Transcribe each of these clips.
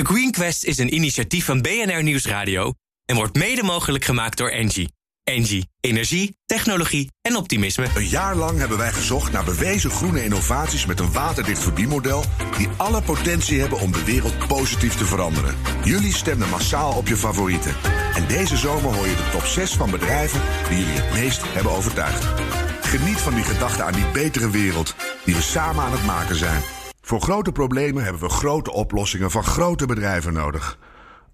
The Green Quest is een initiatief van BNR Nieuwsradio en wordt mede mogelijk gemaakt door Engie. Engie, energie, technologie en optimisme. Een jaar lang hebben wij gezocht naar bewezen groene innovaties met een waterdicht verdienmodel die alle potentie hebben om de wereld positief te veranderen. Jullie stemden massaal op je favorieten. En deze zomer hoor je de top 6 van bedrijven die jullie het meest hebben overtuigd. Geniet van die gedachte aan die betere wereld die we samen aan het maken zijn. Voor grote problemen hebben we grote oplossingen van grote bedrijven nodig.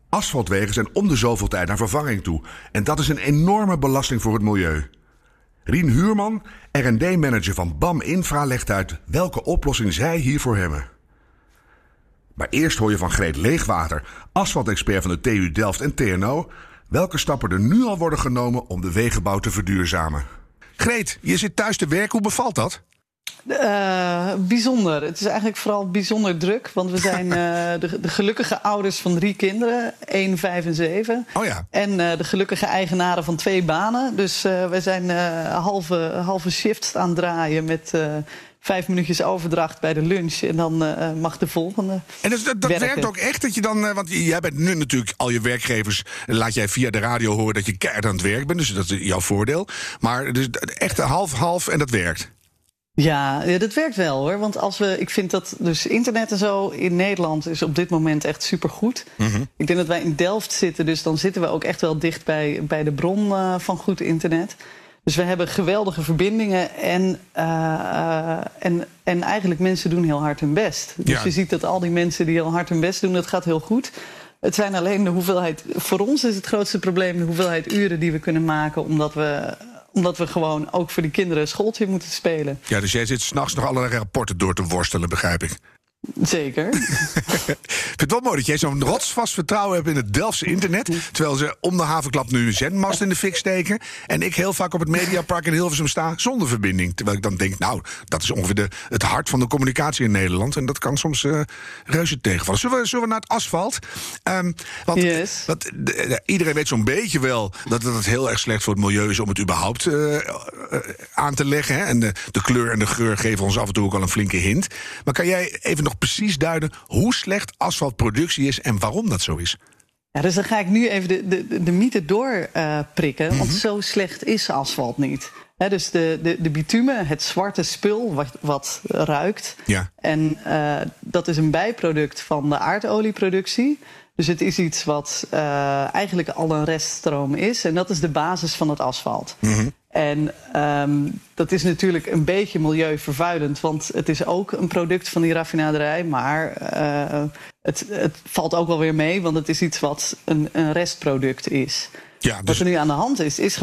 Asfaltwegen zijn om de zoveel tijd naar vervanging toe. En dat is een enorme belasting voor het milieu. Rien Huurman, R&D-manager van BAM Infra, legt uit welke oplossing zij hiervoor hebben. Maar eerst hoor je van Greet Leegwater, asfaltexpert van de TU Delft en TNO... welke stappen er nu al worden genomen om de wegenbouw te verduurzamen. Greet, je zit thuis te werken. Hoe bevalt dat? Uh, bijzonder. Het is eigenlijk vooral bijzonder druk. Want we zijn uh, de, de, gelukkige ouders van drie kinderen. 1, 5 en 7. Oh ja. En uh, de gelukkige eigenaren van twee banen. Dus we zijn halve, halve shifts aan het draaien met vijf minuutjes overdracht bij de lunch. En dan mag de volgende. En dus dat, dat werkt ook echt dat je dan. Want jij bent nu natuurlijk al je werkgevers. Laat jij via de radio horen dat je keihard aan het werk bent. Dus dat is jouw voordeel. Maar dus echt half-half en dat werkt. Ja, ja, dat werkt wel hoor. Want als we, ik vind dat dus internet en zo in Nederland is op dit moment echt supergoed. Mm Ik denk dat wij in Delft zitten, dus dan zitten we ook echt wel dicht bij, bij de bron uh, van goed internet. Dus we hebben geweldige verbindingen en, uh, en, en eigenlijk mensen doen heel hard hun best. Dus ja. je ziet dat al die mensen die heel hard hun best doen, dat gaat heel goed. Het zijn alleen de hoeveelheid. Voor ons is het grootste probleem de hoeveelheid uren die we kunnen maken, omdat we omdat we gewoon ook voor die kinderen schooltje moeten spelen. Ja, dus jij zit s'nachts nog allerlei rapporten door te worstelen, begrijp ik. Zeker. ik vind het wel mooi dat jij zo'n rotsvast vertrouwen hebt in het Delftse internet. Terwijl ze om de havenklap nu een zendmast in de fik steken. En ik heel vaak op het Mediapark in Hilversum sta zonder verbinding. Terwijl ik dan denk, nou, dat is ongeveer de, het hart van de communicatie in Nederland. En dat kan soms uh, reuze tegenvallen. Zullen we, zullen we naar het asfalt? Um, want, yes. iedereen weet zo'n beetje wel dat het heel erg slecht voor het milieu is om het überhaupt uh, uh, aan te leggen. Hè? En de, de kleur en de geur geven ons af en toe ook al een flinke hint. Maar kan jij even nog precies duiden hoe slecht asfaltproductie is en waarom dat zo is? Ja, dus dan ga ik nu even de, de, de mythe doorprikken. Uh, Want mhm. zo slecht is asfalt niet. He, dus de, de, de bitumen, het zwarte spul wat, wat ruikt. Ja. En uh, dat is een bijproduct van de aardolieproductie. Dus het is iets wat uh, eigenlijk al een reststroom is. En dat is de basis van het asfalt. Mm -hmm. En um, dat is natuurlijk een beetje milieuvervuilend, want het is ook een product van die raffinaderij. Maar uh, het, het, valt ook wel weer mee, want het is iets wat een, een restproduct is. Ja, dus... Wat er nu aan de hand is, is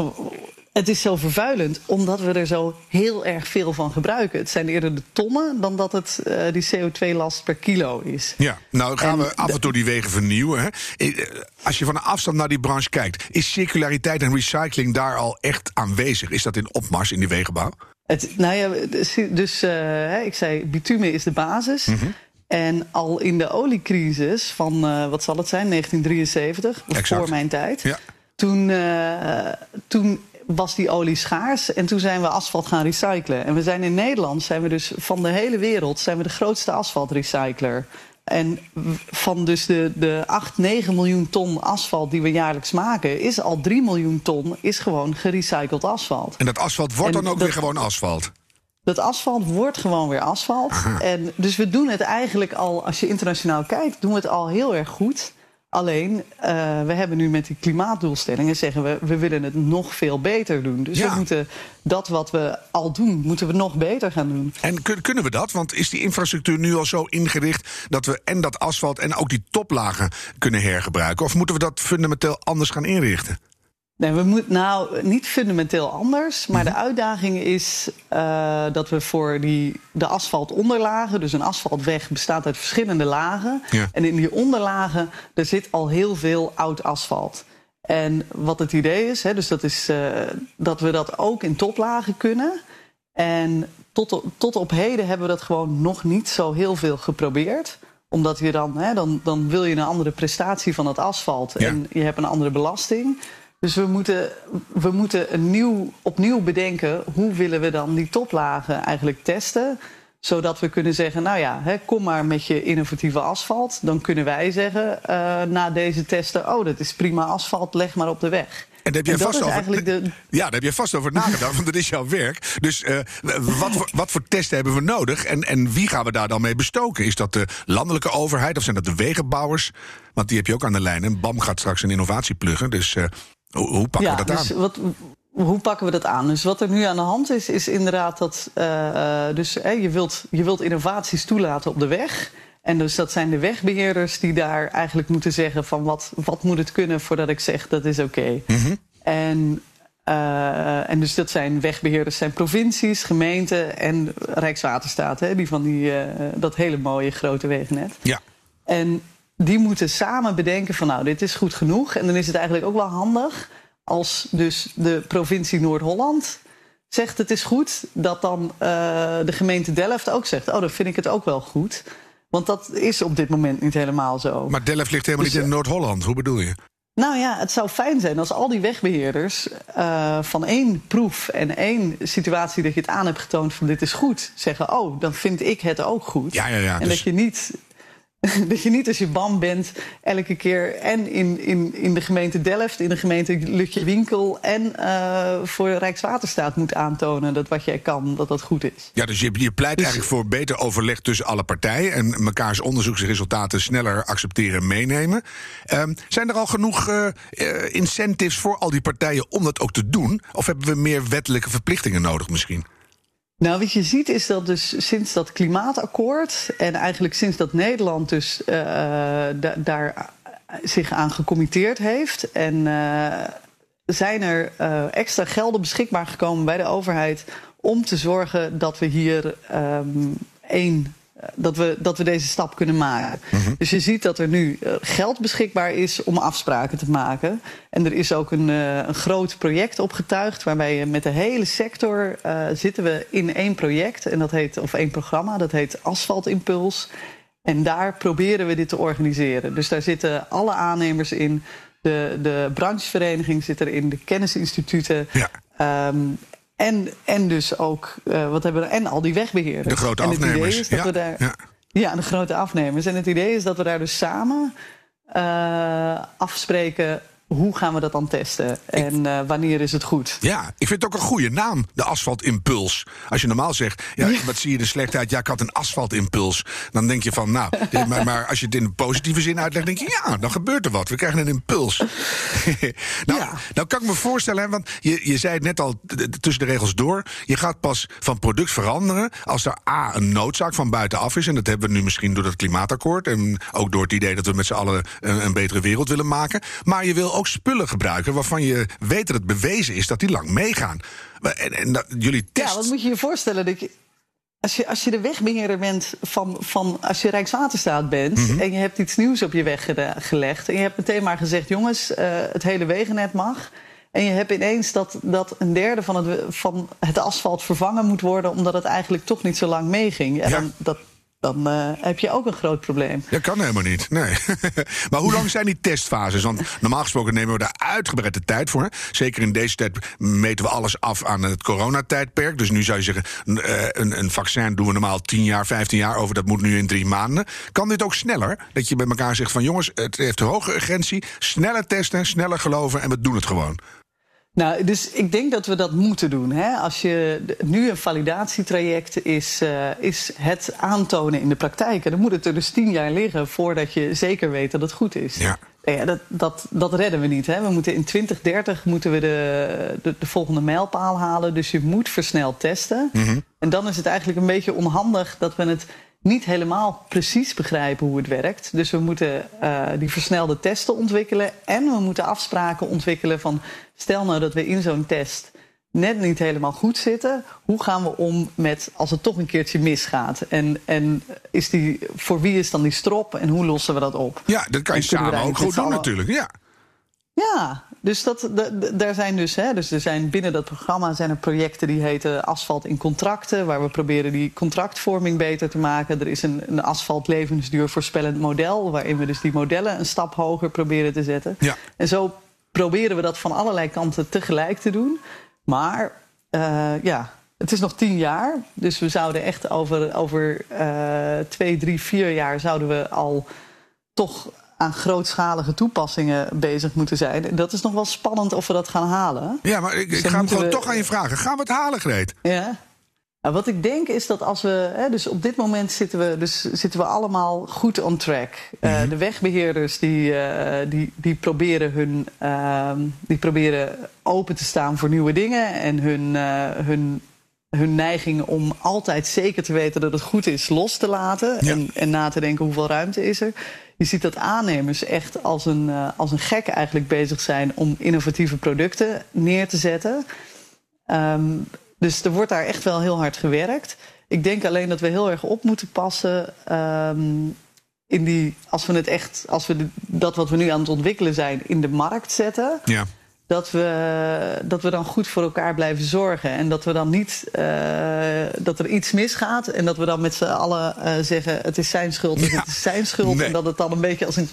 het is zo vervuilend omdat we er zo heel erg veel van gebruiken. Het zijn eerder de tonnen dan dat het uh, die CO2-last per kilo is. Ja, nou gaan en we af en toe die wegen vernieuwen. Hè? Eh, als je van een afstand naar die branche kijkt, is circulariteit en recycling daar al echt aanwezig? Is dat in opmars in die wegenbouw? Het, nou ja, dus, dus uh, ik zei, bitumen is de basis. Mm -hmm. En al in de oliecrisis van, uh, wat zal het zijn, 1973, exact. voor mijn tijd. Ja. Toen, toen was die olie schaars en toen zijn we asfalt gaan recyclen. En we zijn in Nederland, zijn we dus van de hele wereld, zijn we de grootste asfaltrecycler. En van dus de, de 8, 9 miljoen ton asfalt die we jaarlijks maken, is al 3 miljoen ton is gewoon gerecycled asfalt. En dat asfalt wordt en dan ook dat, weer gewoon asfalt? Dat asfalt wordt gewoon weer asfalt. En dus we doen het eigenlijk al, als je internationaal kijkt, doen we het al heel erg goed. Alleen, uh, we hebben nu met die klimaatdoelstellingen zeggen we, we willen het nog veel beter doen. Dus ja. we moeten dat wat we al doen, moeten we nog beter gaan doen. En kunnen we dat? Want is die infrastructuur nu al zo ingericht dat we en dat asfalt en ook die toplagen kunnen hergebruiken? Of moeten we dat fundamenteel anders gaan inrichten? Nee, we moeten nou niet fundamenteel anders. Maar de uitdaging is uh, dat we voor die, de asfaltonderlagen, dus een asfaltweg bestaat uit verschillende lagen. Ja. En in die onderlagen, er zit al heel veel oud asfalt. En wat het idee is, hè, dus dat is uh, dat we dat ook in toplagen kunnen. En tot op, tot op heden hebben we dat gewoon nog niet zo heel veel geprobeerd omdat je dan, hè, dan, dan wil je een andere prestatie van het asfalt. Ja. En je hebt een andere belasting. Dus we moeten, we moeten een nieuw, opnieuw bedenken hoe willen we dan die toplagen eigenlijk testen. Zodat we kunnen zeggen, nou ja, hè, kom maar met je innovatieve asfalt. Dan kunnen wij zeggen uh, na deze testen, oh, dat is prima asfalt, leg maar op de weg. En, heb je vast over, de... Ja, daar heb je vast over nagedacht, want dat is jouw werk. Dus uh, wat, voor, wat voor testen hebben we nodig en, en wie gaan we daar dan mee bestoken? Is dat de landelijke overheid of zijn dat de wegenbouwers? Want die heb je ook aan de lijn. En BAM gaat straks een innovatie pluggen. Dus uh, hoe, hoe, pakken ja, we dat dus aan? Wat, hoe pakken we dat aan? Dus wat er nu aan de hand is, is inderdaad dat uh, dus, je, wilt, je wilt innovaties toelaten op de weg. En dus dat zijn de wegbeheerders die daar eigenlijk moeten zeggen van wat, wat moet het kunnen voordat ik zeg dat is oké. Okay. Mm -hmm. En uh, en dus dat zijn wegbeheerders, zijn provincies, gemeenten en Rijkswaterstaat, hè, die van die, uh, dat hele mooie grote wegennet. Ja. En die moeten samen bedenken van nou, dit is goed genoeg. En dan is het eigenlijk ook wel handig als dus de provincie Noord-Holland zegt het is goed, dat dan uh, de gemeente Delft ook zegt, oh, dan vind ik het ook wel goed. Want dat is op dit moment niet helemaal zo. Maar Delft ligt helemaal dus, niet in Noord-Holland. Hoe bedoel je? Nou ja, het zou fijn zijn als al die wegbeheerders uh, van één proef en één situatie dat je het aan hebt getoond van dit is goed, zeggen: Oh, dan vind ik het ook goed. Ja, ja, ja. En dus... dat je niet dat je niet als je bam bent elke keer en in, in, in de gemeente Delft, in de gemeente Lutje Winkel en uh, voor Rijkswaterstaat moet aantonen dat wat jij kan, dat dat goed is. Ja, dus je, je pleit dus, eigenlijk voor beter overleg tussen alle partijen en mekaars onderzoeksresultaten sneller accepteren en meenemen. Um, zijn er al genoeg uh, uh, incentives voor al die partijen om dat ook te doen? Of hebben we meer wettelijke verplichtingen nodig misschien? Nou, wat je ziet is dat dus sinds dat klimaatakkoord en eigenlijk sinds dat Nederland dus da daar zich aan gecommitteerd heeft en uh, zijn er uh, extra gelden beschikbaar gekomen bij de overheid om te zorgen dat we hier um, één dat we, dat we deze stap kunnen maken. Mm -hmm. Dus je ziet dat er nu geld beschikbaar is om afspraken te maken. En er is ook een, uh, een groot project opgetuigd... waarbij met de hele sector uh, zitten we in één project... En dat heet, of één programma, dat heet Asfalt Impuls. En daar proberen we dit te organiseren. Dus daar zitten alle aannemers in... De, de branchevereniging zit erin, de kennisinstituten... Ja. Um, en, en dus ook, uh, wat hebben we, en al die wegbeheerders. De grote en afnemers. Het idee is dat ja, we daar, ja. ja, de grote afnemers. En het idee is dat we daar dus samen uh, afspreken hoe gaan we dat dan testen? En uh, wanneer is het goed? Ja, ik vind het ook een goede naam, de asfaltimpuls. Als je normaal zegt, ja, ja. wat zie je de slechtheid? Ja, ik had een asfaltimpuls. Dan denk je van, nou, maar, maar, als je het in een positieve zin uitlegt, denk je, ja, dan gebeurt er wat. We krijgen een impuls. nou, ja. nou kan ik me voorstellen, want je, je zei het net al tussen de regels door. Je gaat pas van product veranderen als er A, een noodzaak van buitenaf is. En dat hebben we nu misschien door het klimaatakkoord. En ook door het idee dat we met z'n allen een, een betere wereld willen maken. Maar je wil ook spullen gebruiken waarvan je weet dat het bewezen is dat die lang meegaan. En, en dat, jullie test... Ja, wat moet je je voorstellen? Dat je, als, je, als je de wegbeheerder bent van, van als je Rijkswaterstaat bent mm -hmm. en je hebt iets nieuws op je weg gelegd en je hebt meteen maar gezegd: jongens, uh, het hele wegennet mag. En je hebt ineens dat, dat een derde van het, van het asfalt vervangen moet worden, omdat het eigenlijk toch niet zo lang meeging. Ja, ja. Dan, dat, dan uh, heb je ook een groot probleem. Dat kan helemaal niet, nee. maar hoe lang zijn die testfases? Want normaal gesproken nemen we daar uitgebreid de tijd voor. Zeker in deze tijd meten we alles af aan het coronatijdperk. Dus nu zou je zeggen, uh, een, een vaccin doen we normaal 10 jaar, 15 jaar over. Dat moet nu in drie maanden. Kan dit ook sneller? Dat je bij elkaar zegt van jongens, het heeft hoge urgentie. Sneller testen, sneller geloven en we doen het gewoon. Nou, dus ik denk dat we dat moeten doen. Hè? Als je nu een validatietraject is, uh, is het aantonen in de praktijk. En dan moet het er dus tien jaar liggen voordat je zeker weet dat het goed is. Ja. Ja, dat, dat, dat redden we niet. Hè? We moeten in 2030 moeten we de, de, de volgende mijlpaal halen. Dus je moet versneld testen. Mm -hmm. En dan is het eigenlijk een beetje onhandig dat we het niet helemaal precies begrijpen hoe het werkt. Dus we moeten uh, die versnelde testen ontwikkelen. En we moeten afspraken ontwikkelen van... stel nou dat we in zo'n test net niet helemaal goed zitten. Hoe gaan we om met als het toch een keertje misgaat? En, en is die, voor wie is dan die strop en hoe lossen we dat op? Ja, dat kan je samen ook goed doen natuurlijk. Ja. Ja, dus dat, daar zijn dus, hè, dus er zijn binnen dat programma zijn er projecten die heten asfalt in contracten, waar we proberen die contractvorming beter te maken. Er is een, een asfalt levensduur voorspellend model, waarin we dus die modellen een stap hoger proberen te zetten. Ja. En zo proberen we dat van allerlei kanten tegelijk te doen. Maar uh, ja, het is nog tien jaar. Dus we zouden echt over, over uh, twee, drie, vier jaar zouden we al toch aan grootschalige toepassingen bezig moeten zijn. Dat is nog wel spannend of we dat gaan halen. Ja, maar ik, dus ik ga hem gewoon toch aan je vragen. Gaan we het halen, Greet? Ja. Nou, wat ik denk is dat als we. Hè, dus op dit moment zitten we, dus zitten we allemaal goed on track. Uh, De wegbeheerders die, uh, die, die, proberen hun, uh, die proberen open te staan voor nieuwe dingen. En hun, uh, hun, hun neiging om altijd zeker te weten dat het goed is los te laten. Ja. En, en na te denken hoeveel ruimte is er. Je ziet dat aannemers echt als een, als een gek eigenlijk bezig zijn om innovatieve producten neer te zetten. Um, dus er wordt daar echt wel heel hard gewerkt. Ik denk alleen dat we heel erg op moeten passen. Um, in die, als we het echt, als we dat wat we nu aan het ontwikkelen zijn, in de markt zetten. Ja. Dat we, dat we dan goed voor elkaar blijven zorgen. En dat we dan niet uh, dat er iets misgaat. En dat we dan met z'n allen uh, zeggen: het is zijn schuld, ja. het is zijn schuld. Nee. En dat het dan een beetje als een.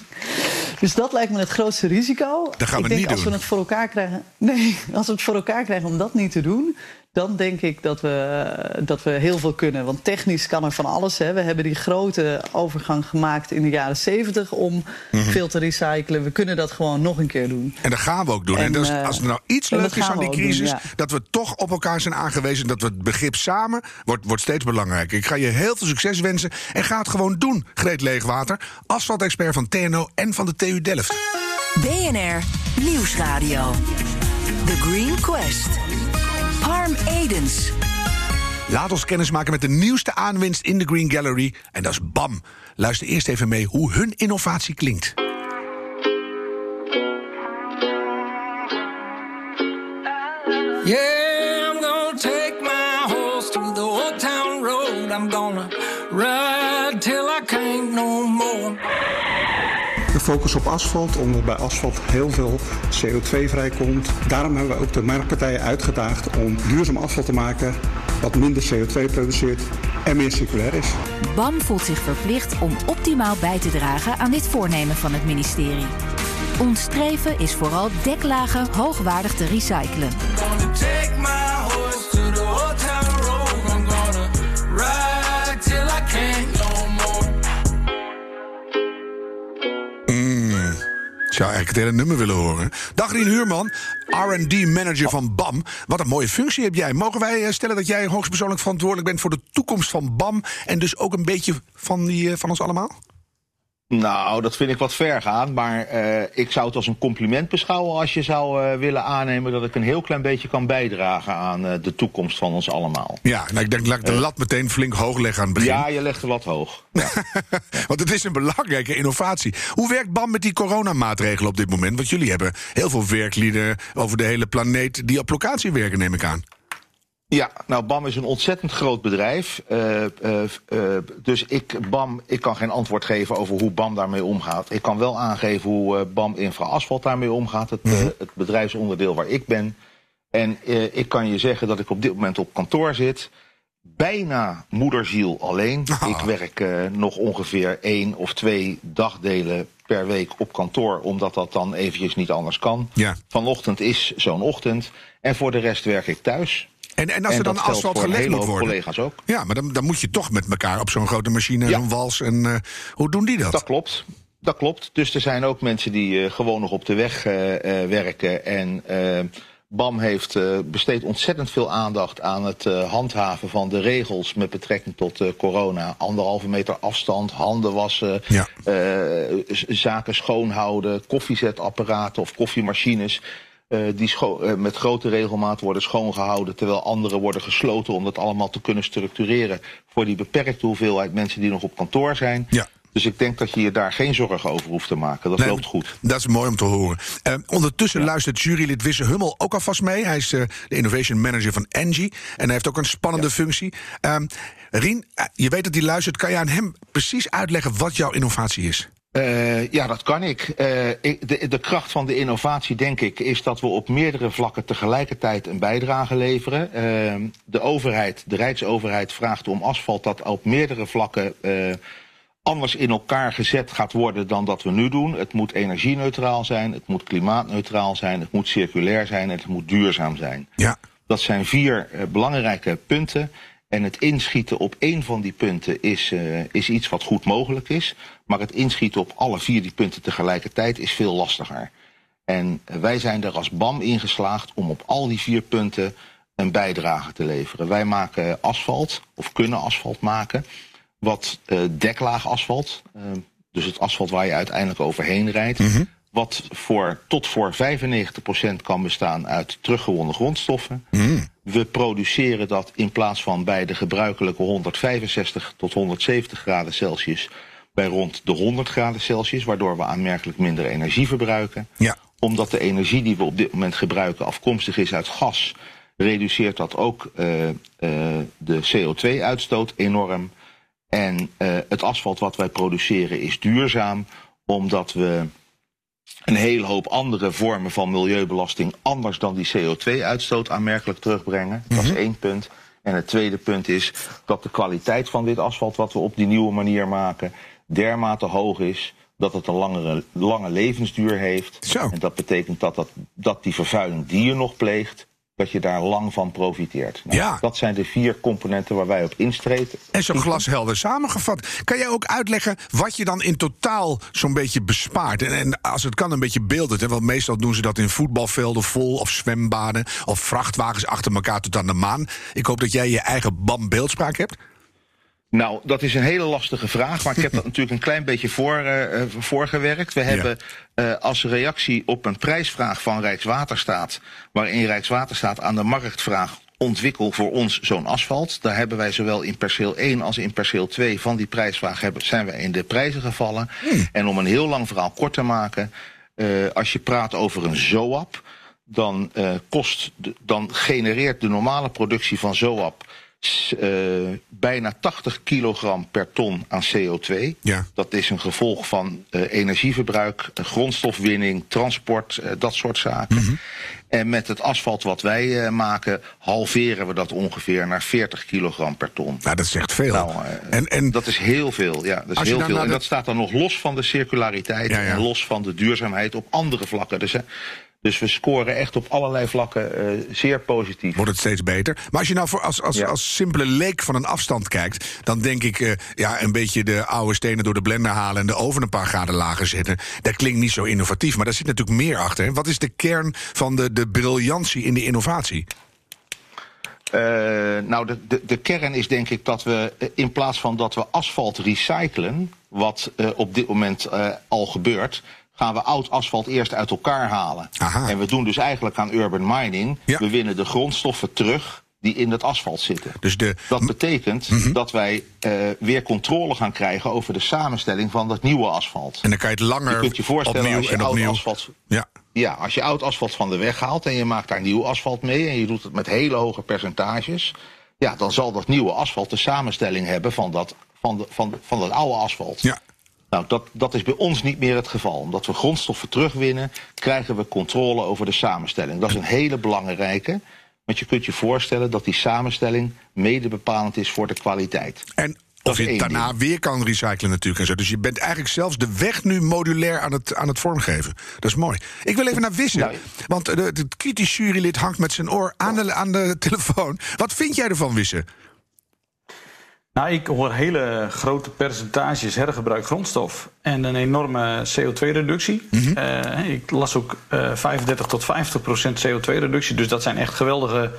Dus dat lijkt me het grootste risico. Dat gaan we Ik denk niet als doen. we het voor elkaar krijgen. Nee, als we het voor elkaar krijgen om dat niet te doen dan denk ik dat we, dat we heel veel kunnen. Want technisch kan er van alles. Hè. We hebben die grote overgang gemaakt in de jaren 70 om mm -hmm. veel te recyclen. We kunnen dat gewoon nog een keer doen. En dat gaan we ook doen. En, en dus, als er nou iets leuk is aan die crisis, doen, ja. dat we toch op elkaar zijn aangewezen. Dat we het begrip samen wordt, wordt steeds belangrijker. Ik ga je heel veel succes wensen. En ga het gewoon doen, Greet Leegwater. Asfaltexpert van TNO en van de TU Delft. BNR Nieuwsradio. The Green Quest. Harm Edens. Laat ons kennis maken met de nieuwste aanwinst in de Green Gallery. En dat is BAM. Luister eerst even mee hoe hun innovatie klinkt. Yeah, I'm gonna take my horse to the old town road. I'm gonna Focus op asfalt, omdat bij asfalt heel veel CO2 vrijkomt. Daarom hebben we ook de marktpartijen uitgedaagd om duurzaam asfalt te maken wat minder CO2 produceert en meer circulair is. BAM voelt zich verplicht om optimaal bij te dragen aan dit voornemen van het ministerie. Ons streven is vooral deklagen hoogwaardig te recyclen. Zou eigenlijk het hele nummer willen horen. Dag Rien Huurman, R&D-manager van BAM. Wat een mooie functie heb jij. Mogen wij stellen dat jij hoogstpersoonlijk verantwoordelijk bent... voor de toekomst van BAM en dus ook een beetje van, die, van ons allemaal? Nou, dat vind ik wat ver gaan. Maar uh, ik zou het als een compliment beschouwen als je zou uh, willen aannemen dat ik een heel klein beetje kan bijdragen aan uh, de toekomst van ons allemaal. Ja, nou, ik denk dat ik de lat meteen flink hoog leg aan het begin. Ja, je legt er wat hoog. Ja. Want het is een belangrijke innovatie. Hoe werkt BAM met die coronamaatregelen op dit moment? Want jullie hebben heel veel werklieden over de hele planeet die op locatie werken, neem ik aan. Ja, nou, BAM is een ontzettend groot bedrijf. Uh, uh, uh, dus ik, BAM, ik kan geen antwoord geven over hoe BAM daarmee omgaat. Ik kan wel aangeven hoe BAM Infra Asfalt daarmee omgaat. Het, -hmm. het bedrijfsonderdeel waar ik ben. En ik kan je zeggen dat ik op dit moment op kantoor zit. Bijna moederziel alleen. Oh. Ik werk nog ongeveer één of twee dagdelen per week op kantoor. Omdat dat dan eventjes niet anders kan. Ja. Vanochtend is zo'n ochtend. En voor de rest werk ik thuis. En, en als en er dan asfalt gelegd moet worden. collega's ook. Ja, maar dan, dan moet je toch met elkaar op zo'n grote machine, ja. zo'n wals. En uh, hoe doen die dat? Dat klopt. Dat klopt. Dus er zijn ook mensen die uh, gewoon nog op de weg uh, werken. En BAM heeft besteed ontzettend veel aandacht aan het handhaven van de regels met betrekking tot corona. Anderhalve meter afstand, handen wassen, ja. zaken schoonhouden, koffiezetapparaten of koffiemachines. Uh, die uh, met grote regelmaat worden schoongehouden, terwijl andere worden gesloten om dat allemaal te kunnen structureren voor die beperkte hoeveelheid mensen die nog op kantoor zijn. Ja. Dus ik denk dat je je daar geen zorgen over hoeft te maken. Dat nee, loopt goed. Dat is mooi om te horen. Uh, ondertussen ja. luistert jurylid Wisse Hummel ook alvast mee. Hij is de innovation manager van Engie. En hij heeft ook een spannende ja. functie. Rien, je weet dat hij luistert. Kan je aan hem precies uitleggen wat jouw innovatie is? Uh, ja, dat kan ik. Uh, ik de, de, kracht van de innovatie, denk ik, is dat we op meerdere vlakken tegelijkertijd een bijdrage leveren. Uh, de overheid, de Rijksoverheid, vraagt om asfalt dat op meerdere vlakken anders in elkaar gezet gaat worden dan dat we nu doen. Het moet energieneutraal zijn, het moet klimaatneutraal zijn, het moet circulair zijn en het moet duurzaam zijn. Ja. Dat zijn vier eh, belangrijke punten. En het inschieten op één van die punten is, eh, is iets wat goed mogelijk is. Maar het inschieten op alle vier die punten tegelijkertijd is veel lastiger. En wij zijn er als BAM in geslaagd om op al die vier punten een bijdrage te leveren. Wij maken asfalt, of kunnen asfalt maken, wat eh, deklaag asfalt, eh, dus het asfalt waar je uiteindelijk overheen rijdt, wat voor, tot voor 95% kan bestaan uit teruggewonnen grondstoffen. We produceren dat in plaats van bij de gebruikelijke 165 tot 170 graden Celsius bij rond de 100 graden Celsius, waardoor we aanmerkelijk minder energie verbruiken. Ja. Omdat de energie die we op dit moment gebruiken afkomstig is uit gas, reduceert dat ook eh, eh, de CO2-uitstoot enorm. En eh, het asfalt wat wij produceren is duurzaam, omdat we een hele hoop andere vormen van milieubelasting anders dan die CO2-uitstoot aanmerkelijk terugbrengen. Dat is één punt. En het tweede punt is dat de kwaliteit van dit asfalt wat we op die nieuwe manier maken dermate hoog is dat het een langere, lange levensduur heeft. Zo. En dat betekent dat, dat, dat die vervuiling die je nog pleegt, dat je daar lang van profiteert. Nou, Ja. Dat zijn de vier componenten waar wij op instreven. En zo glashelder samengevat. Kan jij ook uitleggen wat je dan in totaal zo'n beetje bespaart? En, en als het kan, een beetje beeldend. Hè? Want meestal doen ze dat in voetbalvelden vol of zwembaden of vrachtwagens achter elkaar tot aan de maan. Ik hoop dat jij je eigen BAM beeldspraak hebt. Nou, dat is een hele lastige vraag, maar ik heb dat natuurlijk een klein beetje voor, eh, voorgewerkt. We hebben eh, als reactie op een prijsvraag van Rijkswaterstaat, waarin Rijkswaterstaat aan de markt vraagt. Ontwikkel voor ons zo'n asfalt. Daar hebben wij zowel in perceel 1 als in perceel 2 van die prijsvraag hebben, zijn wij in de prijzen gevallen. En om een heel lang verhaal kort te maken, als je praat over een ZOAP, dan, kost de- dan genereert de normale productie van ZOAP eh, bijna 80 kilogram per ton aan CO2. Ja. Dat is een gevolg van eh, energieverbruik, eh, grondstofwinning, transport, dat soort zaken. Mhm. En met het asfalt wat wij maken, halveren we dat ongeveer naar 40 kilogram per ton. Nou, dat zegt veel. Nou, en, en dat is heel veel, ja. Dat is heel veel. En de- dat staat dan nog los van de circulariteit Ja, ja. en los van de duurzaamheid op andere vlakken. Dus, dus we scoren echt op allerlei vlakken eh, zeer positief. wordt het steeds beter. Maar als je nou voor als, als, Ja. als simpele leek van een afstand kijkt, dan denk ik eh, ja, een beetje de oude stenen door de blender halen en de oven een paar graden lager zetten. Dat klinkt niet zo innovatief, maar daar zit natuurlijk meer achter. hè. Wat is de kern van de, de briljantie in de innovatie? Eh, nou, de, de, de kern is denk ik dat we in plaats van dat we asfalt recyclen, wat op dit moment al gebeurt, gaan we oud asfalt eerst uit elkaar halen. Aha. En we doen dus eigenlijk aan urban mining. Ja. We winnen de grondstoffen terug die in het asfalt zitten. Dus de, Dat betekent Mhm. dat wij eh, weer controle gaan krijgen over de samenstelling van dat nieuwe asfalt. en dan kan je het langer Je kunt je voorstellen opnieuw als je en oud opnieuw. asfalt Ja. ja, als je oud asfalt van de weg haalt en je maakt daar nieuw asfalt mee en je doet het met hele hoge percentages, ja, dan zal dat nieuwe asfalt de samenstelling hebben van dat, van de, van, van dat oude asfalt. Ja. Nou, dat, dat is bij ons niet meer het geval. Omdat we grondstoffen terugwinnen, krijgen we controle over de samenstelling. Dat is een hele belangrijke. Want je kunt je voorstellen dat die samenstelling mede bepalend is voor de kwaliteit. En of je daarna weer kan recyclen natuurlijk en zo. Dus je bent eigenlijk zelfs de weg nu modulair aan het, aan het vormgeven. Dat is mooi. Ik wil even naar Wissen. Nou, Want eh, de- het kritisch jurylid hangt met zijn oor aan de, aan de telefoon. Wat vind jij ervan, Wissen? Nou, ik hoor hele grote percentages hergebruik grondstof en een enorme CO2-reductie. Eh, ik las ook eh 35 tot 50 procent CO2-reductie, dus dat zijn echt geweldige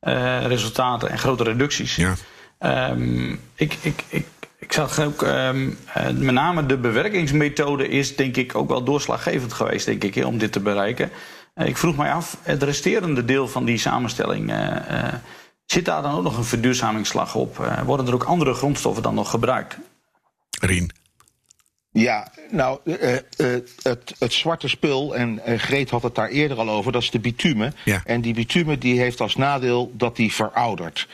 eh, resultaten en grote reducties. Ja. Ehm, ik, ik, ik, ik zag ook, ehm, eh, met name de bewerkingsmethode is denk ik ook wel doorslaggevend geweest, denk ik, om dit te bereiken. Eh, ik vroeg mij af, het resterende deel van die samenstelling, eh, eh, zit daar dan ook nog een verduurzamingsslag op? Eh, worden er ook andere grondstoffen dan nog gebruikt? Rien. Ja, nou, eh, eh, het, het zwarte spul, en eh, Greet had het daar eerder al over, dat is de bitume. Ja. En die bitume die heeft als nadeel dat die veroudert.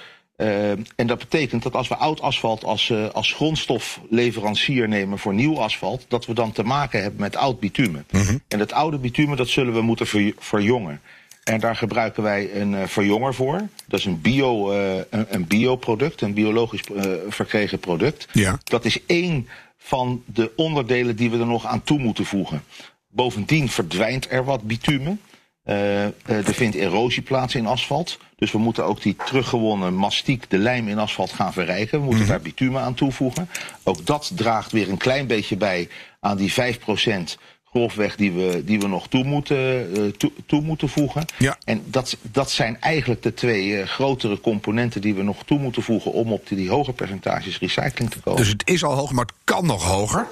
En dat betekent dat als we oud asfalt als, eh, als grondstofleverancier nemen voor nieuw asfalt, dat we dan te maken hebben met oud bitume. En dat oude bitume dat zullen we moeten ver- verjongen. En daar gebruiken wij een eh, verjonger voor. Dat is een, bio, eh, een, een bioproduct, een biologisch eh, verkregen product. Ja. Dat is één van de onderdelen die we er nog aan toe moeten voegen. Bovendien verdwijnt er wat bitume. Eh, er vindt erosie plaats in asfalt. Dus we moeten ook die teruggewonnen mastiek, de lijm in asfalt, gaan verrijken. We moeten daar bitumen aan toevoegen. Ook dat draagt weer een klein beetje bij aan die 5% grofweg die we, die we nog toe moeten, eh, toe, toe moeten voegen. Ja. En dat, dat zijn eigenlijk de twee eh, grotere componenten die we nog toe moeten voegen om op die, die hoge percentages recycling te komen. Dus het is al hoger, maar het kan nog hoger.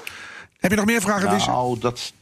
Heb je nog meer vragen? Nou, dat,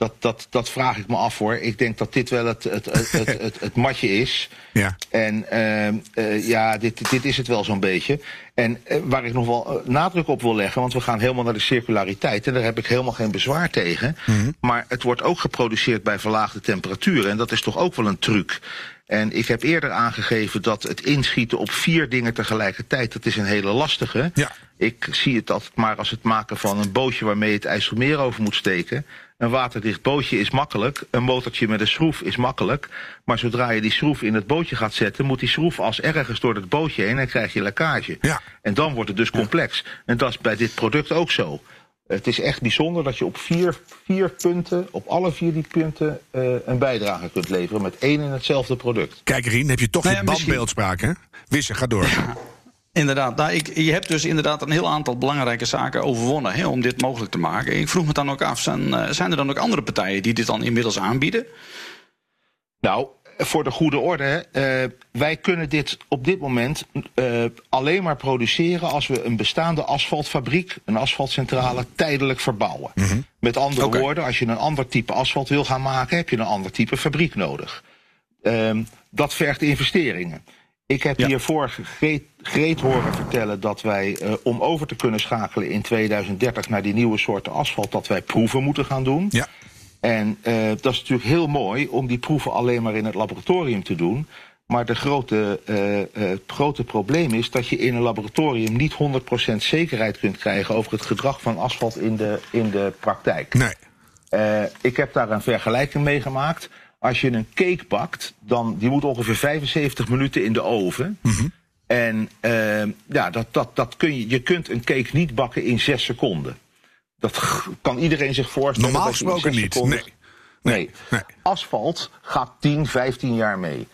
dat, dat, dat vraag ik me af hoor. Ik denk dat dit wel het, het, het, het, het, het matje is. Ja. En ehm, eh, ja, dit, dit is het wel zo'n beetje. En eh, waar ik nog wel eh, nadruk op wil leggen, want we gaan helemaal naar de circulariteit. En daar heb ik helemaal geen bezwaar tegen. Maar het wordt ook geproduceerd bij verlaagde temperaturen. En dat is toch ook wel een truc. En ik heb eerder aangegeven dat het inschieten op vier dingen tegelijkertijd, dat is een hele lastige. Ja. Ik zie het altijd maar als het maken van een bootje waarmee je het IJsselmeer over moet steken. Een waterdicht bootje is makkelijk, een motortje met een schroef is makkelijk. Maar zodra je die schroef in het bootje gaat zetten, moet die schroefas ergens door het bootje heen en krijg je lekkage. Ja. En dan wordt het dus complex. En dat is bij dit product ook zo. Het is echt bijzonder dat je op vier, vier punten, op alle vier die punten, eh, een bijdrage kunt leveren met één en hetzelfde product. Kijk, Rien, heb je toch Nou je ja, misschien- bandbeeldspraak, hè? Wisse, ga door. Inderdaad, nou, ik, je hebt dus inderdaad een heel aantal belangrijke zaken overwonnen hè, om dit mogelijk te maken. Ik vroeg me dan ook af, zijn, eh, zijn er dan ook andere partijen die dit dan inmiddels aanbieden? Nou, voor de goede orde, hè, eh, wij kunnen dit op dit moment eh, alleen maar produceren als we een bestaande asfaltfabriek, een asfaltcentrale, tijdelijk verbouwen. Met andere woorden, als je een ander type asfalt wil gaan maken, heb je een ander type fabriek nodig. Ehm, dat vergt investeringen. Ik heb Ja. hiervoor Greet, Greet horen vertellen dat wij, eh, om over te kunnen schakelen in 2030 naar die nieuwe soorten asfalt, dat wij proeven moeten gaan doen. Ja. En eh, dat is natuurlijk heel mooi om die proeven alleen maar in het laboratorium te doen. Maar de grote, eh, het grote probleem is dat je in een laboratorium niet 100% zekerheid kunt krijgen over het gedrag van asfalt in de, in de praktijk. Nee. Ik heb daar een vergelijking mee gemaakt. Als je een cake bakt, dan die moet ongeveer 75 minuten in de oven. En eh, ja, dat, dat, dat kun je, je kunt een cake niet bakken in 6 seconden. Dat kan iedereen zich voorstellen. Normaal gesproken niet, seconden- nee. Nee. Nee. Asfalt gaat 10, 15 jaar mee.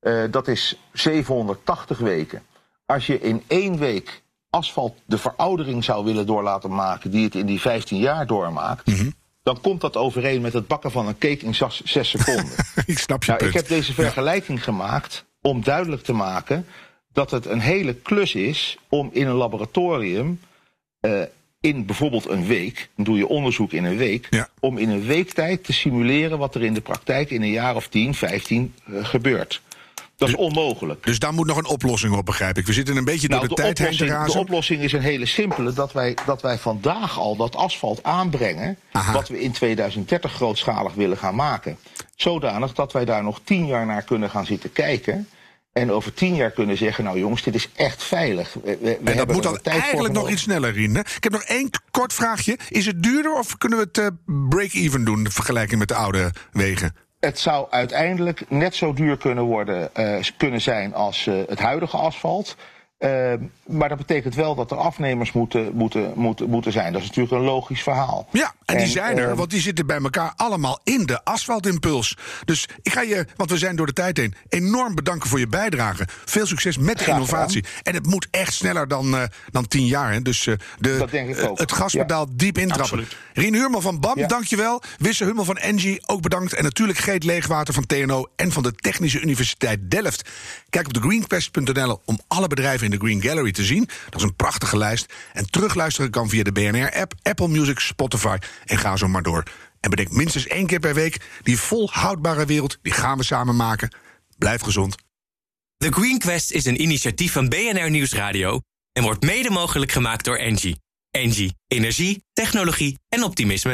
Eh, dat is 780 weken. Als je in één week asfalt de veroudering zou willen door laten maken... die het in die 15 jaar doormaakt... Mhm. Dan komt dat overeen met het bakken van een cake in 6 seconden. ik snap je Nou, punt. ik heb deze vergelijking gemaakt om duidelijk te maken dat het een hele klus is om in een laboratorium eh, in bijvoorbeeld een week, dan doe je onderzoek in een week, Ja. om in een week tijd te simuleren wat er in de praktijk in een jaar of 10, 15 eh, gebeurt. Dat is onmogelijk. Dus daar moet nog een oplossing op, begrijp ik. We zitten een beetje door Nou, de, tijd heen te oplossing, de razen. oplossing is een hele simpele. Dat wij, dat wij vandaag al dat asfalt aanbrengen. Aha. Wat we in 2030 grootschalig willen gaan maken. Zodanig dat wij daar nog tien jaar naar kunnen gaan zitten kijken. En over tien jaar kunnen zeggen: Nou jongens, dit is echt veilig. We, we- En dat moet dan de eigenlijk nog iets sneller, Rien. hè? Ik heb nog één kort vraagje. Is het duurder of kunnen we het eh, break-even doen... in vergelijking met de oude wegen? Het zou uiteindelijk net zo duur kunnen, worden, eh, kunnen zijn als eh, het huidige asfalt. Eh, maar dat betekent wel dat er afnemers moeten, moeten, moeten, moeten zijn. Dat is natuurlijk een logisch verhaal. Ja, en die zijn er, eh, want die zitten bij elkaar allemaal in de asfaltimpuls. Dus ik ga je, want we zijn door de tijd heen, enorm bedanken voor je bijdrage. Veel succes met de innovatie. En het moet echt sneller dan, eh, dan tien jaar. Hè. Dus eh, de, Dat denk ik ook. het gaspedaal diep intrappen. Absoluut. Rien Huurman van BAM, Ja. dankjewel. Wisse Hummel van Engie, ook bedankt. En natuurlijk Geet Leegwater van TNO en van de Technische Universiteit Delft. Kijk op de greenquest.nl om alle bedrijven in de Green Gallery te zien. Dat is een prachtige lijst. En terugluisteren kan via de BNR-app, Apple Music, Spotify en ga zo maar door. En bedenk minstens één keer per week, die volhoudbare wereld, die gaan we samen maken. Blijf gezond. The Green Quest is een initiatief van BNR Nieuwsradio en wordt mede mogelijk gemaakt door Engie. Engie, energie, technologie en optimisme.